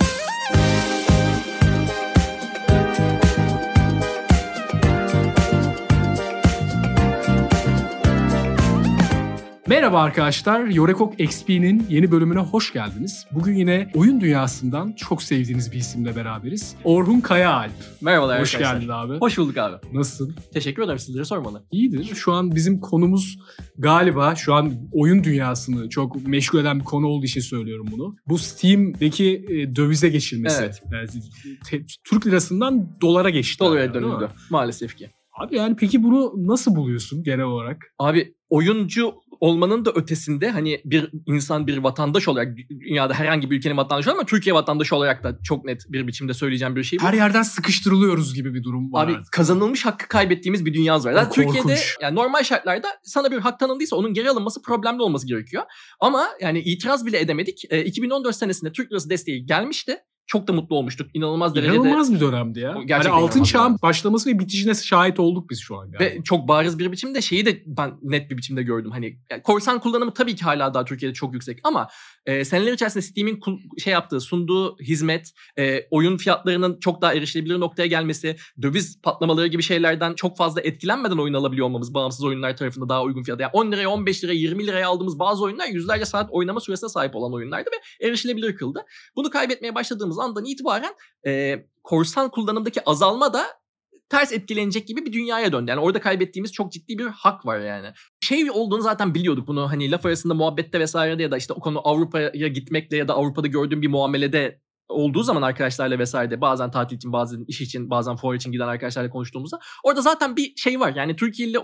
Mm-hmm. Merhaba arkadaşlar, Yorekok XP'nin yeni bölümüne hoş geldiniz. Bugün yine oyun dünyasından çok sevdiğiniz bir isimle beraberiz. Orhun Kayaalp. Merhabalar Hoş arkadaşlar. geldin abi. Hoş bulduk abi. Nasılsın? Teşekkür ederim sizlere sormalı. İyidir. Şu an bizim konumuz galiba şu an oyun dünyasını çok meşgul eden bir konu olduğu için söylüyorum bunu. Bu Steam'deki e, dövize geçilmesi. Evet. Yani te- Türk lirasından dolara geçti. Dolara dönüldü maalesef ki. Abi yani peki bunu nasıl buluyorsun genel olarak? Abi oyuncu olmanın da ötesinde hani bir insan bir vatandaş olarak dünyada herhangi bir ülkenin vatandaşı ama Türkiye vatandaşı olarak da çok net bir biçimde söyleyeceğim bir şey bu. Her yerden sıkıştırılıyoruz gibi bir durum var. Abi artık. kazanılmış hakkı kaybettiğimiz bir dünya var. Korkunç. Türkiye'de yani normal şartlarda sana bir hak tanındıysa onun geri alınması problemli olması gerekiyor. Ama yani itiraz bile edemedik. E, 2014 senesinde Türk lirası desteği gelmişti. Çok da mutlu olmuştuk. İnanılmaz derecede. İnanılmaz bir dönemdi ya. Hani gerçekten altın inanılmaz çağın yani. başlaması ve bitişine şahit olduk biz şu an galiba. Ve çok bariz bir biçimde şeyi de ben net bir biçimde gördüm. Hani yani korsan kullanımı tabii ki hala daha Türkiye'de çok yüksek ama e, seneler içerisinde Steam'in şey yaptığı, sunduğu hizmet, e, oyun fiyatlarının çok daha erişilebilir noktaya gelmesi, döviz patlamaları gibi şeylerden çok fazla etkilenmeden oyun alabiliyor olmamız bağımsız oyunlar tarafında daha uygun fiyata. Yani 10 liraya, 15 liraya, 20 liraya aldığımız bazı oyunlar yüzlerce saat oynama süresine sahip olan oyunlardı ve erişilebilir kıldı. Bunu kaybetmeye başladığımız andan itibaren e, korsan kullanımdaki azalma da ters etkilenecek gibi bir dünyaya döndü. Yani orada kaybettiğimiz çok ciddi bir hak var yani. Şey olduğunu zaten biliyorduk bunu hani laf arasında muhabbette vesairede ya da işte o konu Avrupa'ya gitmekle ya da Avrupa'da gördüğüm bir muamelede olduğu zaman arkadaşlarla vesairede bazen tatil için bazen iş için bazen fuar için giden arkadaşlarla konuştuğumuzda orada zaten bir şey var. Yani Türkiye'li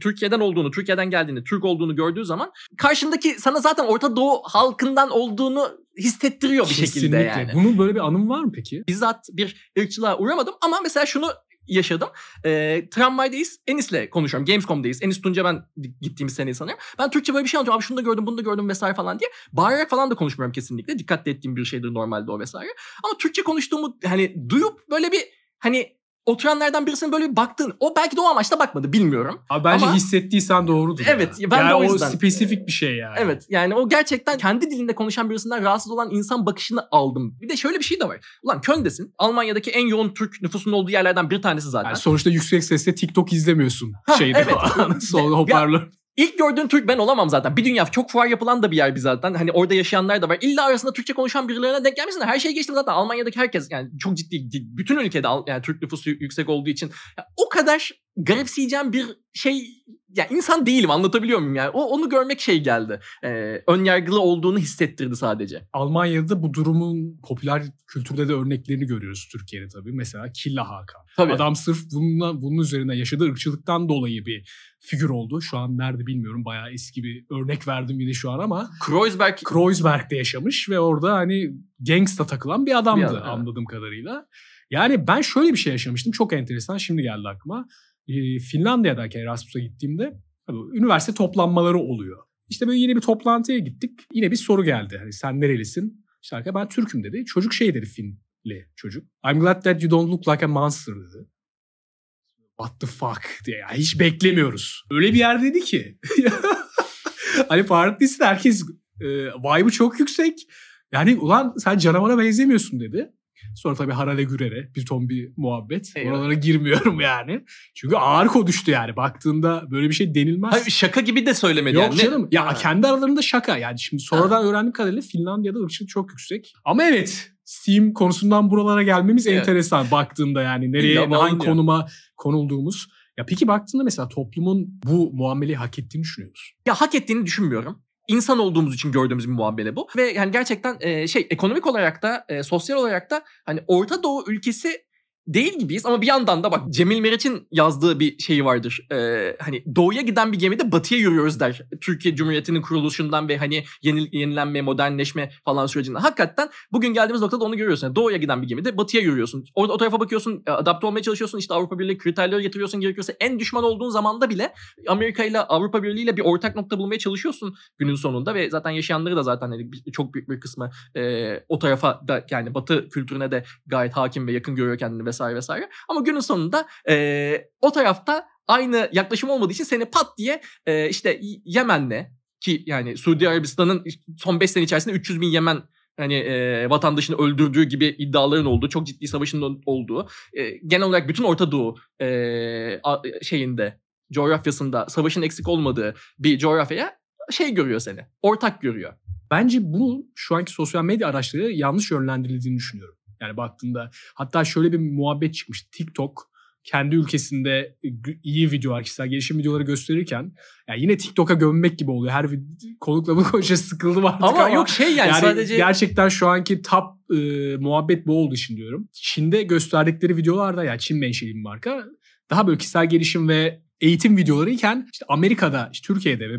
Türkiye'den olduğunu, Türkiye'den geldiğini, Türk olduğunu gördüğü zaman karşındaki sana zaten Orta Doğu halkından olduğunu hissettiriyor bir şekilde yani Bunun böyle bir anım var mı peki? bizzat bir ırkçılığa uğramadım ama mesela şunu yaşadım. E, tramvaydayız. Enis'le konuşuyorum. Gamescom'dayız. Enis Tunca ben gittiğimiz seneyi sanıyorum. Ben Türkçe böyle bir şey anlatıyorum. Abi şunu da gördüm, bunu da gördüm vesaire falan diye. Bağırarak falan da konuşmuyorum kesinlikle. Dikkatli ettiğim bir şeydir normalde o vesaire. Ama Türkçe konuştuğumu hani duyup böyle bir hani oturanlardan birisinin böyle bir baktığın o belki de o amaçla bakmadı bilmiyorum. Abi bence Ama- hissettiysen doğrudur. Evet, ya. ben de yani o yüzden- spesifik bir şey yani. Evet yani o gerçekten kendi dilinde konuşan birisinden rahatsız olan insan bakışını aldım. Bir de şöyle bir şey de var. Ulan Köln'desin. Almanya'daki en yoğun Türk nüfusunun olduğu yerlerden bir tanesi zaten. Yani sonuçta yüksek sesle TikTok izlemiyorsun. şeyde evet. Sonra hoparlör. İlk gördüğün Türk ben olamam zaten. Bir dünya çok fuar yapılan da bir yer bir zaten. Hani orada yaşayanlar da var. İlla arasında Türkçe konuşan birilerine denk gelmişsin. Her şeyi geçtim zaten. Almanya'daki herkes yani çok ciddi bütün ülkede yani Türk nüfusu yüksek olduğu için ya o kadar garipseyeceğim bir şey ya insan değilim anlatabiliyor muyum yani? O onu görmek şey geldi. Ee, ön yargılı olduğunu hissettirdi sadece. Almanya'da bu durumun popüler kültürde de örneklerini görüyoruz Türkiye'de tabii. Mesela Killa Hakan. Tabii. Adam sırf bununla, bunun üzerine yaşadığı ırkçılıktan dolayı bir figür oldu. Şu an nerede bilmiyorum. Bayağı eski bir örnek verdim yine şu an ama Kreuzberg Kreuzberg'de yaşamış ve orada hani gangsta takılan bir adamdı Bir adam, evet. anladığım kadarıyla. Yani ben şöyle bir şey yaşamıştım. Çok enteresan. Şimdi geldi aklıma. Ee, Finlandiya'dayken Erasmus'a gittiğimde üniversite toplanmaları oluyor. İşte böyle yeni bir toplantıya gittik. Yine bir soru geldi. Hani sen nerelisin? İşte arkadaş ben Türk'üm dedi. Çocuk şey dedi Finli çocuk. I'm glad that you don't look like a monster dedi. What the fuck diye. Yani hiç beklemiyoruz. Öyle bir yer dedi ki. hani partisi herkes e, vibe'ı çok yüksek. Yani ulan sen canavara benzemiyorsun dedi. Sonra tabii Harale Gürer'e bir ton bir muhabbet. Eyvah. Oralara girmiyorum yani. Çünkü ağır konuştu yani. Baktığında böyle bir şey denilmez. Hayır, şaka gibi de söylemedi Yok yani. Canım. Ya Ha. kendi aralarında şaka. Yani şimdi sonradan öğrendiğim kadarıyla Finlandiya'da ırkçılık çok yüksek. Ama evet Steam konusundan buralara gelmemiz Evet. enteresan baktığında yani nereye İlla hangi konuma konulduğumuz. Ya peki baktığında mesela toplumun bu muameleyi hak ettiğini düşünüyor musun? Ya hak ettiğini düşünmüyorum. İnsan olduğumuz için gördüğümüz bir muamele bu. Ve yani gerçekten e, şey ekonomik olarak da e, sosyal olarak da hani Orta Doğu ülkesi değil gibiyiz ama bir yandan da bak Cemil Meriç'in yazdığı bir şeyi vardır. Ee, hani doğuya giden bir gemide batıya yürüyoruz der. Türkiye Cumhuriyeti'nin kuruluşundan ve hani yeni, yenilenme, modernleşme falan sürecinden. Hakikaten bugün geldiğimiz noktada onu görüyorsun. Yani doğuya giden bir gemide batıya yürüyorsun. Orada o tarafa bakıyorsun, adapte olmaya çalışıyorsun. İşte Avrupa Birliği kriterleri getiriyorsun gerekiyorsa. En düşman olduğun zamanda bile Amerika ile Avrupa Birliği ile bir ortak nokta bulmaya çalışıyorsun günün sonunda ve zaten yaşayanları da zaten hani çok büyük bir kısmı e, o tarafa da yani batı kültürüne de gayet hakim ve yakın görüyor kendini vesaire vesaire. Ama günün sonunda e, o tarafta aynı yaklaşım olmadığı için seni pat diye e, işte Yemen'le ki yani Suudi Arabistan'ın son 5 sene içerisinde 300 bin Yemen hani e, vatandaşını öldürdüğü gibi iddiaların olduğu, çok ciddi savaşın olduğu, e, genel olarak bütün Orta Doğu e, a, şeyinde, coğrafyasında savaşın eksik olmadığı bir coğrafyaya şey görüyor seni. Ortak görüyor. Bence bu şu anki sosyal medya araçları yanlış yönlendirildiğini düşünüyorum. Yani baktığında hatta şöyle bir muhabbet çıkmış. TikTok kendi ülkesinde iyi videolar, kişisel gelişim videoları gösterirken yani yine TikTok'a gömmek gibi oluyor. Her konukla bu konuşa sıkıldım artık ama, ama yok şey yani, yani sadece gerçekten şu anki top e, muhabbet bu olduğu için diyorum. Çin'de gösterdikleri videolarda yani Çin menşeli bir marka daha böyle kişisel gelişim ve eğitim videoları iken işte Amerika'da, işte Türkiye'de ve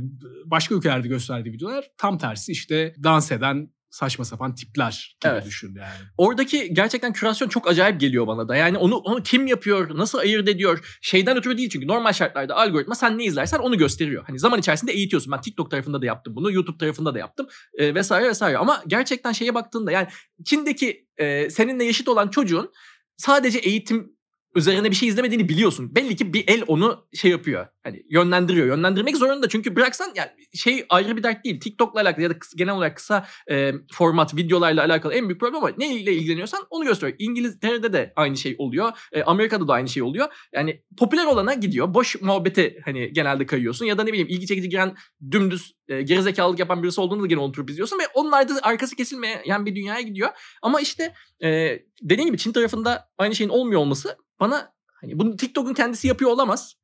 başka ülkelerde gösterdiği videolar tam tersi işte dans eden saçma sapan tipler gibi evet. düşün yani. Oradaki gerçekten kürasyon çok acayip geliyor bana da. Yani onu onu kim yapıyor, nasıl ayırt ediyor? Şeyden ötürü değil çünkü normal şartlarda algoritma sen ne izlersen onu gösteriyor. Hani zaman içerisinde eğitiyorsun. Ben TikTok tarafında da yaptım bunu, YouTube tarafında da yaptım e, vesaire vesaire. Ama gerçekten şeye baktığında yani Çin'deki e, seninle yaşıt olan çocuğun sadece eğitim üzerine bir şey izlemediğini biliyorsun. Belli ki bir el onu şey yapıyor. Hani yönlendiriyor. Yönlendirmek zorunda çünkü bıraksan yani şey ayrı bir dert değil. TikTok'la alakalı ya da genel olarak kısa e, format videolarla alakalı en büyük problem o. Ne ile ilgileniyorsan onu gösteriyor. İngiltere'de de aynı şey oluyor. E, Amerika'da da aynı şey oluyor. Yani popüler olana gidiyor. Boş muhabbete hani genelde kayıyorsun ya da ne bileyim ilgi çekici giren dümdüz e, gerizekalılık yapan birisi olduğunu da gene oturup izliyorsun ve onlar da arkası kesilmeyen bir dünyaya gidiyor. Ama işte e, dediğim gibi Çin tarafında aynı şeyin olmuyor olması bana hani bunu TikTok'un kendisi yapıyor olamaz.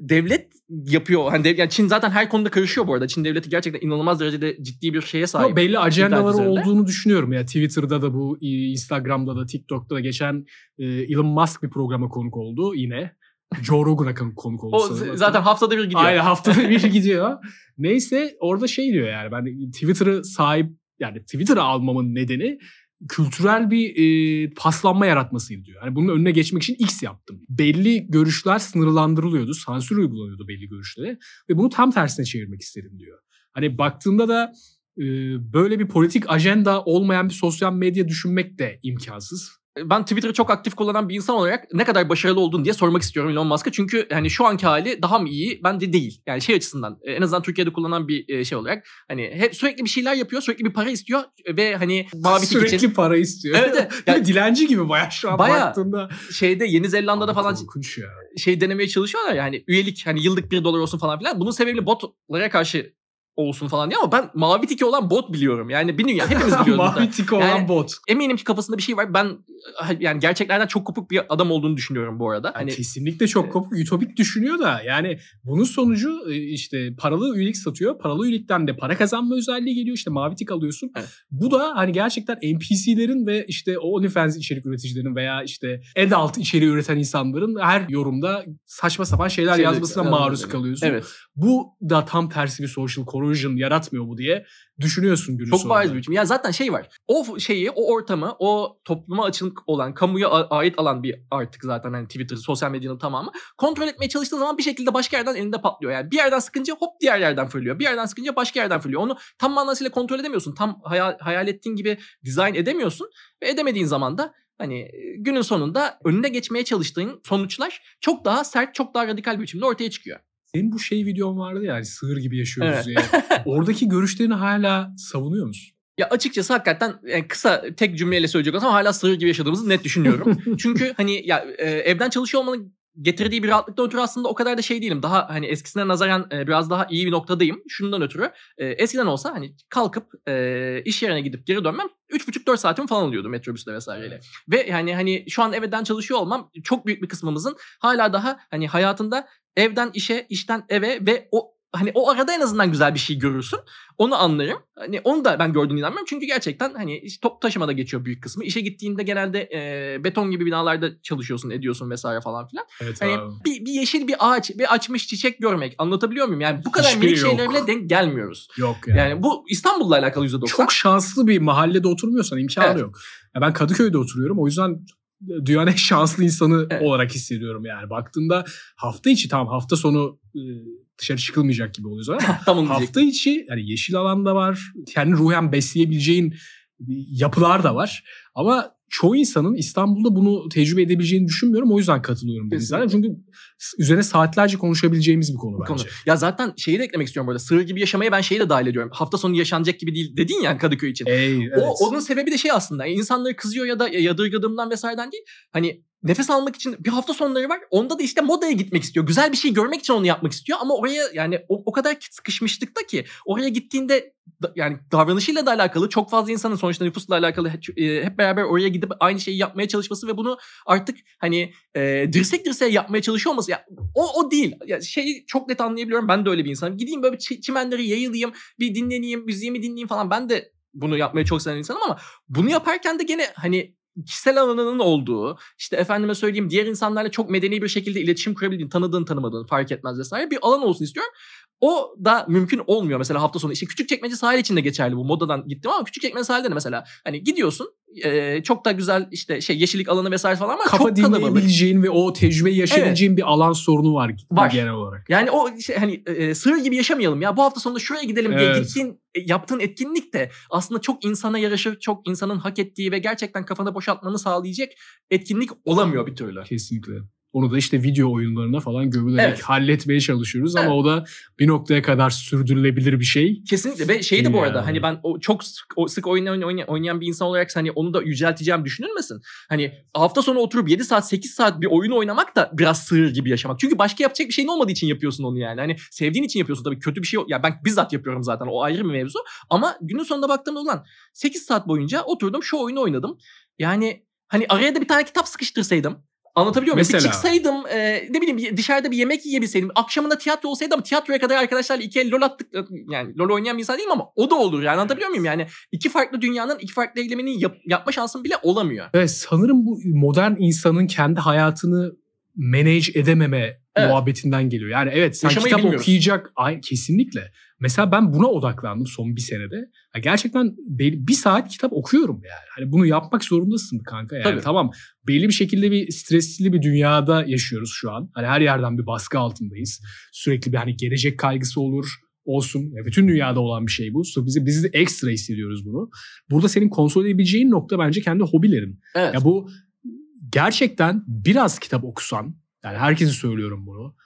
Devlet yapıyor. Hani dev, yani Çin zaten her konuda karışıyor bu arada. Çin devleti gerçekten inanılmaz derecede ciddi bir şeye sahip. Ama belli ajandaları olduğunu düşünüyorum ya. Twitter'da da bu, Instagram'da da, TikTok'ta da geçen e, Elon Musk bir programa konuk oldu yine. Joe Rogan'a konuk oldu. O zaten haftada bir gidiyor. Aynen haftada bir gidiyor. Neyse orada şey diyor yani ben Twitter'ı sahip yani Twitter'ı almamın nedeni kültürel bir e, paslanma yaratmasıydı diyor. Yani bunun önüne geçmek için X yaptım. Belli görüşler sınırlandırılıyordu, sansür uygulanıyordu belli görüşlere ve bunu tam tersine çevirmek istedim diyor. Hani baktığında da e, böyle bir politik ajenda olmayan bir sosyal medya düşünmek de imkansız ben Twitter'ı çok aktif kullanan bir insan olarak ne kadar başarılı oldun diye sormak istiyorum Elon Musk'a. Çünkü hani şu anki hali daha mı iyi? Bence değil. Yani şey açısından en azından Türkiye'de kullanan bir e, şey olarak hani hep sürekli bir şeyler yapıyor, sürekli bir para istiyor ve hani mavi sürekli için. Para istiyor. Evet. evet. Yani, dilenci gibi bayağı şu an bayağı baktığında. Şeyde Yeni Zelanda'da falan ya. şey denemeye çalışıyorlar yani üyelik hani yıllık bir dolar olsun falan filan. Bunun sebebi botlara karşı olsun falan diye ama ben mavi tiki olan bot biliyorum. Yani bir dünya hepimiz biliyoruz. mavi tiki yani, olan bot. Eminim ki kafasında bir şey var. Ben yani gerçeklerden çok kopuk bir adam olduğunu düşünüyorum bu arada. Hani kesinlikle çok kopuk, ütopik düşünüyor da yani bunun sonucu e, işte paralı üyelik satıyor. Paralı üyelikten de para kazanma özelliği geliyor. İşte mavi tik alıyorsun. Evet. Bu da hani gerçekten NPC'lerin ve işte o OnlyFans içerik üreticilerin veya işte adult içeriği üreten insanların her yorumda saçma sapan şeyler Şeyde, yazmasına maruz kalıyorsun. Evet. Bu da tam tersi bir social corrosion yaratmıyor mu diye düşünüyorsun günün Çok sonunda. bariz bir biçim. Ya zaten şey var. O şeyi, o ortamı, o topluma açık olan, kamuya ait alan bir artık zaten hani Twitter, sosyal medyanın tamamı. Kontrol etmeye çalıştığın zaman bir şekilde başka yerden elinde patlıyor. Yani bir yerden sıkınca hop diğer yerden fırlıyor. Bir yerden sıkınca başka yerden fırlıyor. Onu tam manasıyla kontrol edemiyorsun. Tam hayal, hayal ettiğin gibi dizayn edemiyorsun. Ve edemediğin zaman da hani günün sonunda önüne geçmeye çalıştığın sonuçlar çok daha sert, çok daha radikal bir biçimde ortaya çıkıyor. Senin bu şey videon vardı yani sığır gibi yaşıyoruz evet. diye. Oradaki görüşlerini hala savunuyor musun? Ya açıkçası hakikaten yani kısa tek cümleyle söyleyecek olsam hala sığır gibi yaşadığımızı net düşünüyorum. Çünkü hani ya e, evden çalışıyor olmanın getirdiği bir rahatlıktan ötürü aslında o kadar da şey değilim. Daha hani eskisine nazaran e, biraz daha iyi bir noktadayım. Şundan ötürü e, eskiden olsa hani kalkıp e, iş yerine gidip geri dönmem 3,5-4 saatim falan alıyordu metrobüsle vesaireyle. Ve yani hani şu an evden çalışıyor olmam çok büyük bir kısmımızın hala daha hani hayatında evden işe, işten eve ve o hani o arada en azından güzel bir şey görürsün. Onu anlarım. Hani onu da ben gördüğünü inanmıyorum. Çünkü gerçekten hani top taşımada geçiyor büyük kısmı. İşe gittiğinde genelde e, beton gibi binalarda çalışıyorsun, ediyorsun vesaire falan filan. Evet hani abi. Bir, bir yeşil bir ağaç, bir açmış çiçek görmek. Anlatabiliyor muyum? Yani bu kadar Hiçbir minik şeylere bile denk gelmiyoruz. Yok yani. Yani bu İstanbul'la alakalı %90. Çok şanslı bir mahallede oturmuyorsan imkanı evet. yok. Ya ben Kadıköy'de oturuyorum. O yüzden dünyanın en şanslı insanı evet. olarak hissediyorum yani. Baktığında hafta içi tam hafta sonu e, dışarı çıkılmayacak gibi oluyor ama hafta içi yani yeşil alanda var. Kendi ruhen besleyebileceğin yapılar da var. Ama çoğu insanın İstanbul'da bunu tecrübe edebileceğini düşünmüyorum. O yüzden katılıyorum Deniz zaten. Çünkü üzerine saatlerce konuşabileceğimiz bir konu bence. konu. Ya zaten şeyi de eklemek istiyorum burada. Sığır gibi yaşamaya ben şeyi de dahil ediyorum. Hafta sonu yaşanacak gibi değil dedin ya Kadıköy için. Ey, evet. O onun sebebi de şey aslında. İnsanları kızıyor ya da yadırgadığımdan vesaireden değil. Hani nefes almak için bir hafta sonları var. Onda da işte modaya gitmek istiyor. Güzel bir şey görmek için onu yapmak istiyor. Ama oraya yani o, o kadar sıkışmışlıkta ki oraya gittiğinde da- yani davranışıyla da alakalı çok fazla insanın sonuçta nüfusla alakalı e, hep beraber oraya gidip aynı şeyi yapmaya çalışması ve bunu artık hani e, dirsek dirseğe yapmaya çalışıyor olması ya o o değil. Ya şeyi çok net anlayabiliyorum. Ben de öyle bir insanım. Gideyim böyle çi- çimenleri yayılayım, bir dinleneyim, müziğimi dinleyeyim falan. Ben de bunu yapmayı çok seven insanım ama bunu yaparken de gene hani kişisel alanının olduğu, işte efendime söyleyeyim diğer insanlarla çok medeni bir şekilde iletişim kurabildiğin, tanıdığın tanımadığın fark etmez vesaire bir alan olsun istiyorum. O da mümkün olmuyor mesela hafta sonu. İşte küçük çekmece sahil için de geçerli bu modadan gittim ama küçük çekmece sahilde de mesela hani gidiyorsun e, çok da güzel işte şey yeşillik alanı vesaire falan ama Kafa çok dinleyebileceğin ve o tecrübeyi yaşayabileceğin bir alan sorunu var, Var. genel olarak. Yani o şey, hani e, sığır gibi yaşamayalım ya bu hafta sonu şuraya gidelim diye Evet. gittiğin e, yaptığın etkinlik de aslında çok insana yaraşır, çok insanın hak ettiği ve gerçekten kafanı boşaltmanı sağlayacak etkinlik olamıyor bir türlü. Kesinlikle. Onu da işte video oyunlarına falan gömülerek Evet. halletmeye çalışıyoruz Evet. ama o da bir noktaya kadar sürdürülebilir bir şey. Kesinlikle ve şey de bu Yani. arada hani ben o çok sık, o sık oyun oynayan, oynayan bir insan olarak hani onu da yücelteceğim düşünülmesin. Hani hafta sonu oturup 7 saat 8 saat bir oyun oynamak da biraz sığır gibi yaşamak. Çünkü başka yapacak bir şeyin olmadığı için yapıyorsun onu yani. Hani sevdiğin için yapıyorsun tabii kötü bir şey yok. Ya ben bizzat yapıyorum zaten o ayrı bir mevzu. Ama günün sonunda baktığımda ulan 8 saat boyunca oturdum şu oyunu oynadım. Yani hani araya da bir tane kitap sıkıştırsaydım. Anlatabiliyor muyum? Bir Mesela? çıksaydım e, ne bileyim bir- dışarıda bir yemek yiyebilseydim. Akşamında tiyatro olsaydı ama tiyatroya kadar arkadaşlarla iki el lol attık. Yani lol oynayan bir insan değilim ama o da olur yani anlatabiliyor muyum? Yani iki farklı dünyanın iki farklı eylemini yap- yapma şansın bile olamıyor. Evet sanırım bu modern insanın kendi hayatını manage edememe Evet. muhabbetinden geliyor. Yani evet sen Yaşamayı kitap bilmiyoruz. okuyacak ay kesinlikle. Mesela ben buna odaklandım son bir senede. Ya gerçekten belli- bir saat kitap okuyorum yani. Hani bunu yapmak zorundasın kanka yani. Tabii. Tamam belli bir şekilde bir stresli bir dünyada yaşıyoruz şu an. Hani her yerden bir baskı altındayız. Sürekli bir hani gelecek kaygısı olur olsun. Ya bütün dünyada olan bir şey bu. Bizi biz de ekstra hissediyoruz bunu. Burada senin kontrol edebileceğin nokta bence kendi hobilerin. Evet. Ya bu gerçekten biraz kitap okusan, yani herkese söylüyorum bunu.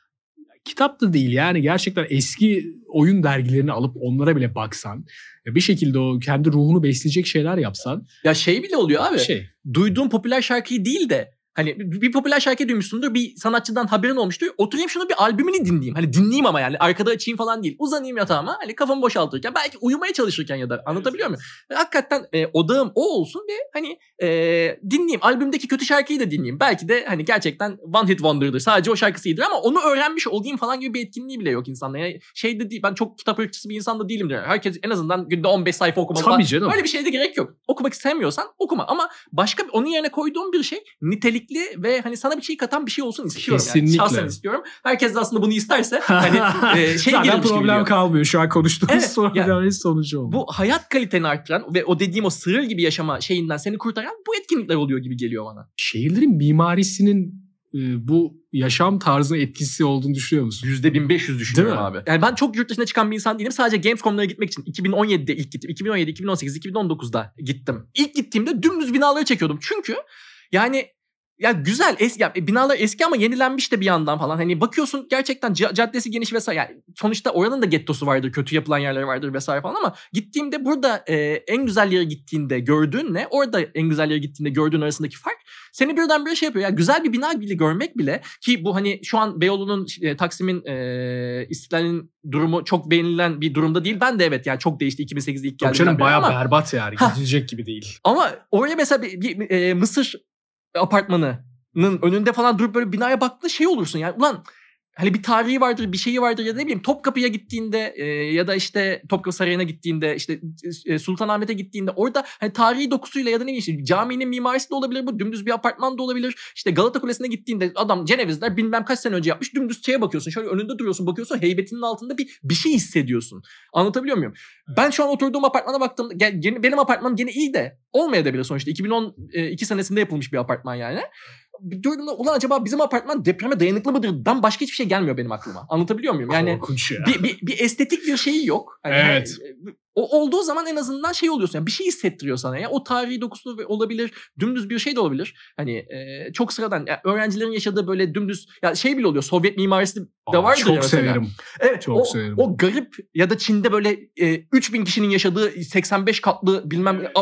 Kitap da değil yani gerçekten eski oyun dergilerini alıp onlara bile baksan, ya bir şekilde o kendi ruhunu besleyecek şeyler yapsan, Ya şey bile oluyor abi. şey. duyduğun popüler şarkıyı değil de hani bir bir popüler şarkı duymuşsundur bir sanatçıdan haberin olmuştur. Oturayım şunu bir albümünü dinleyeyim. Hani dinleyeyim ama yani arkada açayım falan değil. Uzanayım yatağıma hani kafamı boşaltırken belki uyumaya çalışırken ya da anlatabiliyor muyum? Hakikaten e, odağım o olsun ve hani e, dinleyeyim. Albümdeki kötü şarkıyı da dinleyeyim. Belki de hani gerçekten one hit wonder'dır. Sadece o şarkısı iyidir ama onu öğrenmiş olayım falan gibi bir etkinliği bile yok insanda. Yani şey de değil ben çok kitap ırkçısı bir insan da değilim diyor. Herkes en azından günde 15 sayfa okumalı. Tabii canım. Öyle bir şeye de gerek yok. Okumak istemiyorsan okuma ama başka onun yerine koyduğum bir şey nitelikli ve hani sana bir şey katan bir şey olsun istiyorum. Kesinlikle. Yani. Şahsen istiyorum. Herkes de aslında bunu isterse hani e, şey Zaten problem geliyor. kalmıyor. Şu an konuştuğumuz Evet, problemlerin sonucu oldu. Bu hayat kaliteni arttıran ve o dediğim o sığır gibi yaşama şeyinden seni kurtaran bu etkinlikler oluyor gibi geliyor bana. Şehirlerin mimarisinin e, bu yaşam tarzına etkisi olduğunu düşünüyor musun? %1500 düşünüyorum Değil mi? abi. Yani ben çok yurt dışına çıkan bir insan değilim. Sadece Gamescom'lara gitmek için 2017'de ilk gittim. 2017, 2018, 2019'da gittim. İlk gittiğimde dümdüz binaları çekiyordum. Çünkü yani ya güzel es ya binalar eski ama yenilenmiş de bir yandan falan. Hani bakıyorsun gerçekten ca- caddesi geniş vesaire. Yani sonuçta oranın da gettosu vardır, kötü yapılan yerleri vardır vesaire falan ama gittiğimde burada e, en güzel yere gittiğinde gördüğünle orada en güzel yere gittiğinde gördüğün arasındaki fark seni birdenbire şey yapıyor. Ya güzel bir bina bile görmek bile ki bu hani şu an Beyoğlu'nun e, Taksim'in e, İstiklal'in durumu çok beğenilen bir durumda değil. Ben de evet yani çok değişti 2008'de ilk geldiğimden beri bayağı ama, berbat yani. Gidilecek gibi değil. ama oraya mesela bir, bir, e, Mısır apartmanının önünde falan durup böyle binaya baktığında şey olursun yani ulan hani bir tarihi vardır, bir şeyi vardır ya da ne bileyim Topkapı'ya gittiğinde e, ya da işte Topkapı Sarayı'na gittiğinde işte e, Sultanahmet'e gittiğinde orada hani tarihi dokusuyla ya da ne bileyim işte caminin mimarisi de olabilir bu dümdüz bir apartman da olabilir. İşte Galata Kulesi'ne gittiğinde adam Cenevizler bilmem kaç sene önce yapmış dümdüz şeye bakıyorsun şöyle önünde duruyorsun bakıyorsun heybetinin altında bir bir şey hissediyorsun. Anlatabiliyor muyum? Ben şu an oturduğum apartmana gene- benim apartmanım gene iyi de olmayabilir sonuçta 2012 senesinde yapılmış bir apartman yani. Bir durduğumda ulan acaba bizim apartman depreme dayanıklı mıdır? Dan başka hiçbir şey gelmiyor benim aklıma. Anlatabiliyor muyum? Yani ya. bir, bir, bir estetik bir şeyi yok. Hani Evet. o olduğu zaman en azından şey oluyorsun. Yani bir şey hissettiriyor sana ya. O tarihi dokusu olabilir. Dümdüz bir şey de olabilir. Hani e, çok sıradan. Yani öğrencilerin yaşadığı böyle dümdüz ya şey bile oluyor. Sovyet mimarisi de vardır çok mesela. severim. Evet. Çok o, severim. o garip ya da Çin'de böyle e, 3000 kişinin yaşadığı 85 katlı bilmem ne-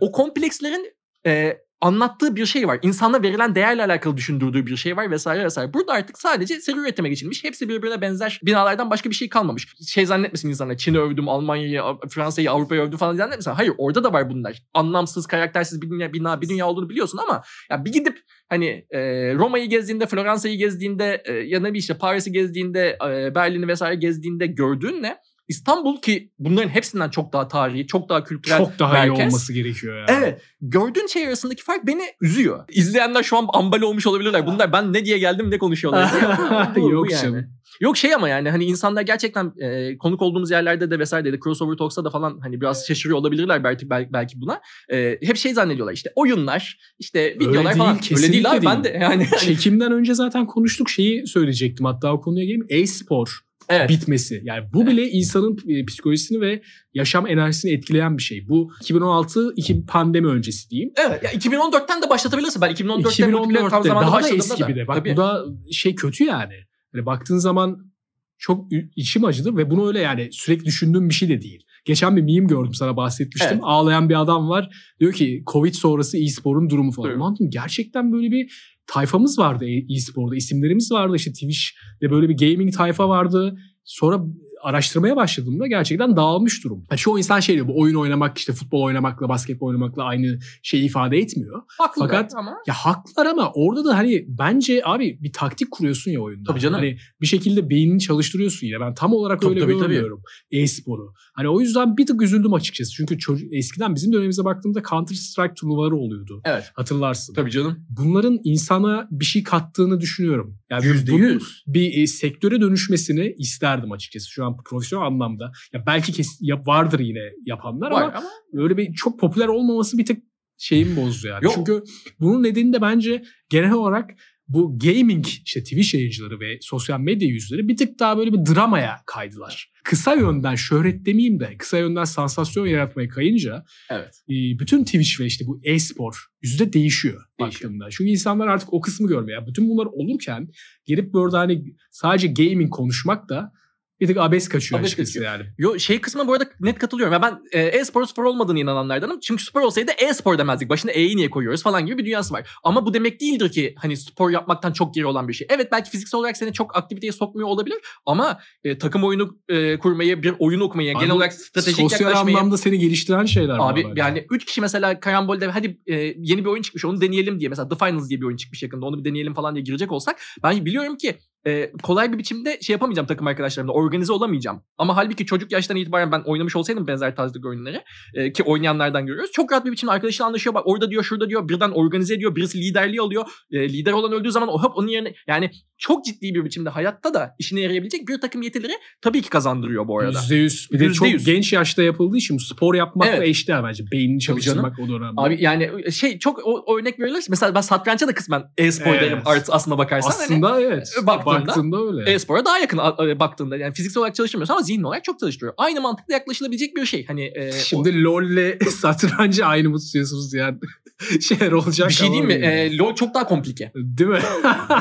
o komplekslerin e, anlattığı bir şey var. İnsana verilen değerle alakalı düşündürdüğü bir şey var vesaire vesaire. Burada artık sadece seri üretime geçilmiş. Hepsi birbirine benzer binalardan başka bir şey kalmamış. Şey zannetmesin insanlar. Çin'i övdüm, Almanya'yı, Fransa'yı, Avrupa'yı övdüm falan zannetmesin. Hayır orada da var bunlar. Anlamsız, karaktersiz bir dünya, bina, bir dünya olduğunu biliyorsun ama ya bir gidip hani e, Roma'yı gezdiğinde, Floransa'yı gezdiğinde e, ya ne bileyim işte Paris'i gezdiğinde, e, Berlin'i vesaire gezdiğinde gördüğün ne? İstanbul ki bunların hepsinden çok daha tarihi, çok daha kültürel Çok daha iyi merkez. olması gerekiyor ya. Evet. Gördüğün şey arasındaki fark beni üzüyor. İzleyenler şu an ambal olmuş olabilirler. Bunlar ben ne diye geldim ne konuşuyorlar diye. Bu- bu Yok yani. canım. Yok şey ama yani hani insanlar gerçekten e, konuk olduğumuz yerlerde de vesaire de crossover talks'ta da falan hani biraz şaşırıyor olabilirler belki belki, buna. E, hep şey zannediyorlar işte oyunlar, işte videolar değil, falan. Öyle kesinlikle değil abi ben de değil. yani. Çekimden önce zaten konuştuk şeyi söyleyecektim hatta o konuya geleyim. E-spor evet. bitmesi. Yani bu bile insanın e, psikolojisini ve yaşam enerjisini etkileyen bir şey. Bu 2016 iki pandemi öncesi diyeyim. Evet. Ya 2014'ten de başlatabilirsin. Ben 2014'te, 2014'te tam zamanda daha da eski bir de. Bak Tabii. bu da şey kötü yani. Hani baktığın zaman çok içim acıdı ve bunu öyle yani sürekli düşündüğüm bir şey de değil. Geçen bir meme gördüm sana bahsetmiştim. Evet. Ağlayan bir adam var. Diyor ki Covid sonrası e-sporun durumu falan. Evet. Ulan gerçekten böyle bir tayfamız vardı e- e-sporda. İsimlerimiz vardı işte Twitch'te böyle bir gaming tayfa vardı. Sonra araştırmaya başladığımda gerçekten dağılmış durum. Yani çoğu insan şey diyor bu oyun oynamak işte futbol oynamakla basketbol oynamakla aynı şeyi ifade etmiyor. Haklı Fakat- ama Ya haklılar ama orada da hani bence abi bir taktik kuruyorsun ya oyunda. Tabii canım. Hani bir şekilde beynini çalıştırıyorsun yine. Ben tam olarak Tabii, öyle tabii, tabii. görmüyorum e-sporu. Hani o yüzden bir tık üzüldüm açıkçası. Çünkü çocuk, eskiden bizim dönemimize baktığımda Counter Strike turnuvaları oluyordu. evet. Hatırlarsın. Tabii canım. Bunların insana bir şey kattığını düşünüyorum. Yani Yüzde bunun yüz. bir e, sektöre dönüşmesini isterdim açıkçası şu an profesyonel anlamda. Ya belki kes, ya vardır yine yapanlar Var ama ama öyle bir çok popüler olmaması bir tık şeyimi bozdu yani. Yok. Çünkü bunun nedeni de bence genel olarak bu gaming işte Twitch yayıncıları ve sosyal medya yüzleri bir tık daha böyle bir dramaya kaydılar. Kısa yönden şöhret demeyeyim de kısa yönden sansasyon yaratmaya kayınca evet. e, bütün Twitch ve işte bu e-spor yüzü de değişiyor, Değişiyor. baktığımda. Çünkü insanlar artık o kısmı görmüyor. Yani bütün bunlar olurken gelip burada hani sadece gaming konuşmak da bir tık abes kaçıyor Abes kaçıyor. yani. Yo şey kısmına bu arada net katılıyorum. Ya ben e, e-spor spor olmadığını inananlardanım. Çünkü spor olsaydı e-spor demezdik. Başına e'yi niye koyuyoruz falan gibi bir dünyası var. Ama bu demek değildir ki hani spor yapmaktan çok geri olan bir şey. Evet belki fiziksel olarak seni çok aktiviteye sokmuyor olabilir ama e, takım oyunu e, kurmayı, bir oyun okumayı, Abi, genel olarak stratejik Sosyal yaklaşmayı anlamda seni geliştiren şeyler Abi bunlar. yani 3 kişi mesela karambolde hadi e, yeni bir oyun çıkmış onu deneyelim diye mesela The Finals diye bir oyun çıkmış yakında onu bir deneyelim falan diye girecek olsak ben biliyorum ki e, kolay bir biçimde şey yapamayacağım takım arkadaşlarımla organize olamayacağım. Ama halbuki çocuk yaştan itibaren ben oynamış olsaydım benzer tarzdaki oyunları e, ki oynayanlardan görüyoruz. Çok rahat bir biçimde arkadaşıyla anlaşıyor. Bak orada diyor şurada diyor birden organize ediyor. Birisi liderliği alıyor. E, lider olan öldüğü zaman o hop onun yerine yani çok ciddi bir biçimde hayatta da işine yarayabilecek bir takım yetileri tabii ki kazandırıyor bu arada. %100. Bir de Yüzde çok yüz. genç yaşta yapıldığı için spor yapmakla Evet. eşdeğer bence. Beynini çalıştırmak o dönemde. Abi yani şey çok o, o örnek verilir. Mesela ben satrança da kısmen e-spor Evet. derim artı aslında bakarsan. Hani Aslında evet. baktığında- Baktığında öyle. e-spora daha yakın a- a- baktığında yani fiziksel olarak çalıştırmıyorsun ama zihin olarak çok çalıştırıyor. Aynı mantıkla yaklaşılabilecek bir şey. Hani e, Şimdi LoL'le satrancı aynı mı tutuyorsunuz yani? şeyler o- olacak bir şey diyeyim mi? E, LoL çok daha komplike. Değil mi?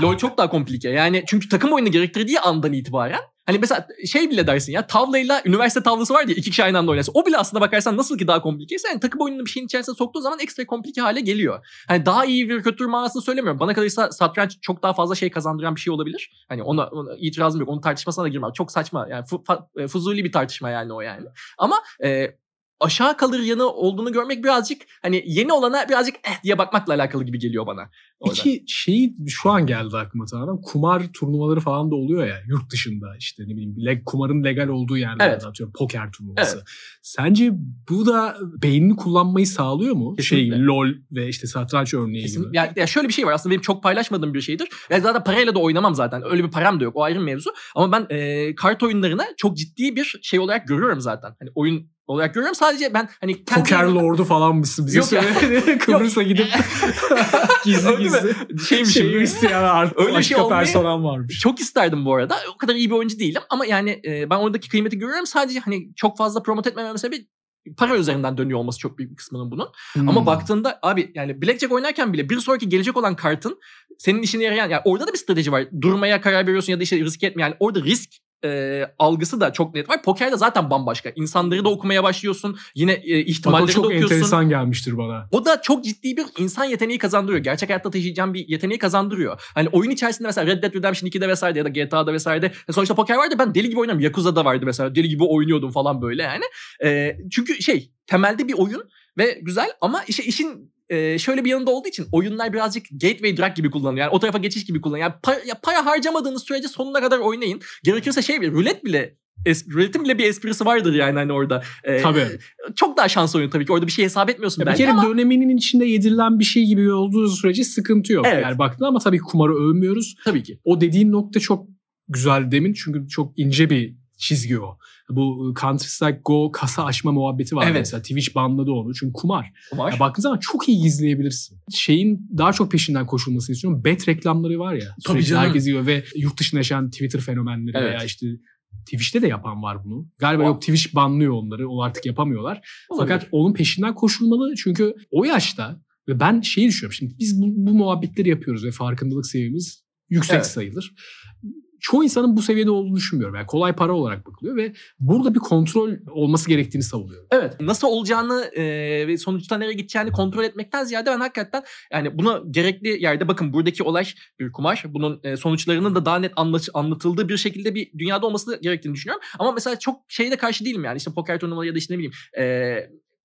LoL çok daha komplike. Yani çünkü takım oyunu gerektirdiği andan itibaren Hani mesela şey bile dersin ya tavlayla üniversite tavlası var diye iki kişi aynı anda oynasın. O bile aslında bakarsan nasıl ki daha komplikeyse yani takım oyununu bir şeyin içerisine soktuğu zaman ekstra komplike hale geliyor. Hani daha iyi bir kötü manasını söylemiyorum. Bana kalırsa satranç çok daha fazla şey kazandıran bir şey olabilir. Hani ona, ona itirazım yok. Onun tartışmasına da girmem. Çok saçma. Yani e, fuzuli bir tartışma yani o yani. Ama e, aşağı kalır yanı olduğunu görmek birazcık hani yeni olana birazcık eh diye bakmakla alakalı gibi geliyor bana. Orada. İki şey şu an geldi aklıma tamamen. Kumar turnuvaları falan da oluyor ya yurt dışında işte ne bileyim leg, kumarın legal olduğu yerlerde Evet. atıyorum poker turnuvası. Sence bu da beynini kullanmayı sağlıyor mu? Kesinlikle. Şey LOL ve işte satranç örneği Kesin. gibi. Ya, ya şöyle bir şey var aslında benim çok paylaşmadığım bir şeydir. Ya zaten parayla da oynamam zaten. Öyle bir param da yok. O ayrı mevzu. Ama ben e, kart oyunlarına çok ciddi bir şey olarak görüyorum zaten. Hani oyun olarak görüyorum. Sadece ben hani kendi Poker lordu falan mısın bize söyle. Kıbrıs'a gidip gizli gizli Şeymiş şey gibi. isteyen artık Öyle başka şey personel varmış. Çok isterdim bu arada. O kadar iyi bir oyuncu değilim ama yani e, ben oradaki kıymeti görüyorum. Sadece hani çok fazla promote etmemem sebebi para üzerinden dönüyor olması çok büyük bir kısmının bunun. Ama Hmm. baktığında abi yani Blackjack oynarken bile bir sonraki gelecek olan kartın senin işine yarayan yani orada da bir strateji var. Durmaya karar veriyorsun ya da işte risk etme. Yani orada risk e, algısı da çok net var. Pokerde zaten bambaşka. İnsanları da okumaya başlıyorsun. Yine e, Bak o ihtimalleri de çok okuyorsun. enteresan gelmiştir bana. O da çok ciddi bir insan yeteneği kazandırıyor. Gerçek hayatta taşıyacağım bir yeteneği kazandırıyor. Hani oyun içerisinde mesela Red Dead Redemption 2'de vesaire ya da GTA'da vesaire e, sonuçta poker vardı ben deli gibi oynarım. Yakuza'da vardı mesela deli gibi oynuyordum falan böyle yani. E, çünkü şey temelde bir oyun ve güzel ama işte işin e, şöyle bir yanında olduğu için oyunlar birazcık gateway drug gibi kullanılıyor. Yani o tarafa geçiş gibi kullanılıyor. Yani para, ya para harcamadığınız sürece sonuna kadar oynayın. Gerekirse şey bir rulet bile ruletin bile bir esprisi vardır yani hani orada. E, Tabii. Çok daha şans oyunu tabii ki. Orada bir şey hesap etmiyorsun Ya bir belki kere ama döneminin içinde yedirilen bir şey gibi olduğu sürece sıkıntı yok. Evet. Yani baktığında ama tabii kumarı övmüyoruz. tabii ki. O dediğin nokta çok güzel demin çünkü çok ince bir çizgi o. Bu Counter Strike Go kasa açma muhabbeti var Evet. mesela. Twitch banladı onu çünkü kumar. Var. Ya baktığın zaman çok iyi gizleyebilirsin. Şeyin daha çok peşinden koşulmasını istiyorum. Bet reklamları var ya. Tabii canım. Herkes yiyor ve yurt dışında yaşayan Twitter fenomenleri Evet. veya işte Twitch'te de yapan var bunu. Galiba Var. yok Twitch banlıyor onları. O artık yapamıyorlar. Olabilir. Fakat onun peşinden koşulmalı. Çünkü o yaşta ve ben şeyi düşünüyorum. Şimdi biz bu, bu muhabbetleri yapıyoruz ve farkındalık seviyemiz yüksek Evet. sayılır. Çoğu insanın bu seviyede olduğunu düşünmüyorum. Yani kolay para olarak bakılıyor ve burada bir kontrol olması gerektiğini savunuyorum. Evet. Nasıl olacağını ve sonuçta nereye gideceğini kontrol etmekten ziyade ben hakikaten yani buna gerekli yerde bakın buradaki olay bir kumar. Bunun e, sonuçlarının da daha net anlat- anlatıldığı bir şekilde bir dünyada olması gerektiğini düşünüyorum. Ama mesela çok şeyde karşı değilim yani işte poker turnuvaları ya da işte ne bileyim e,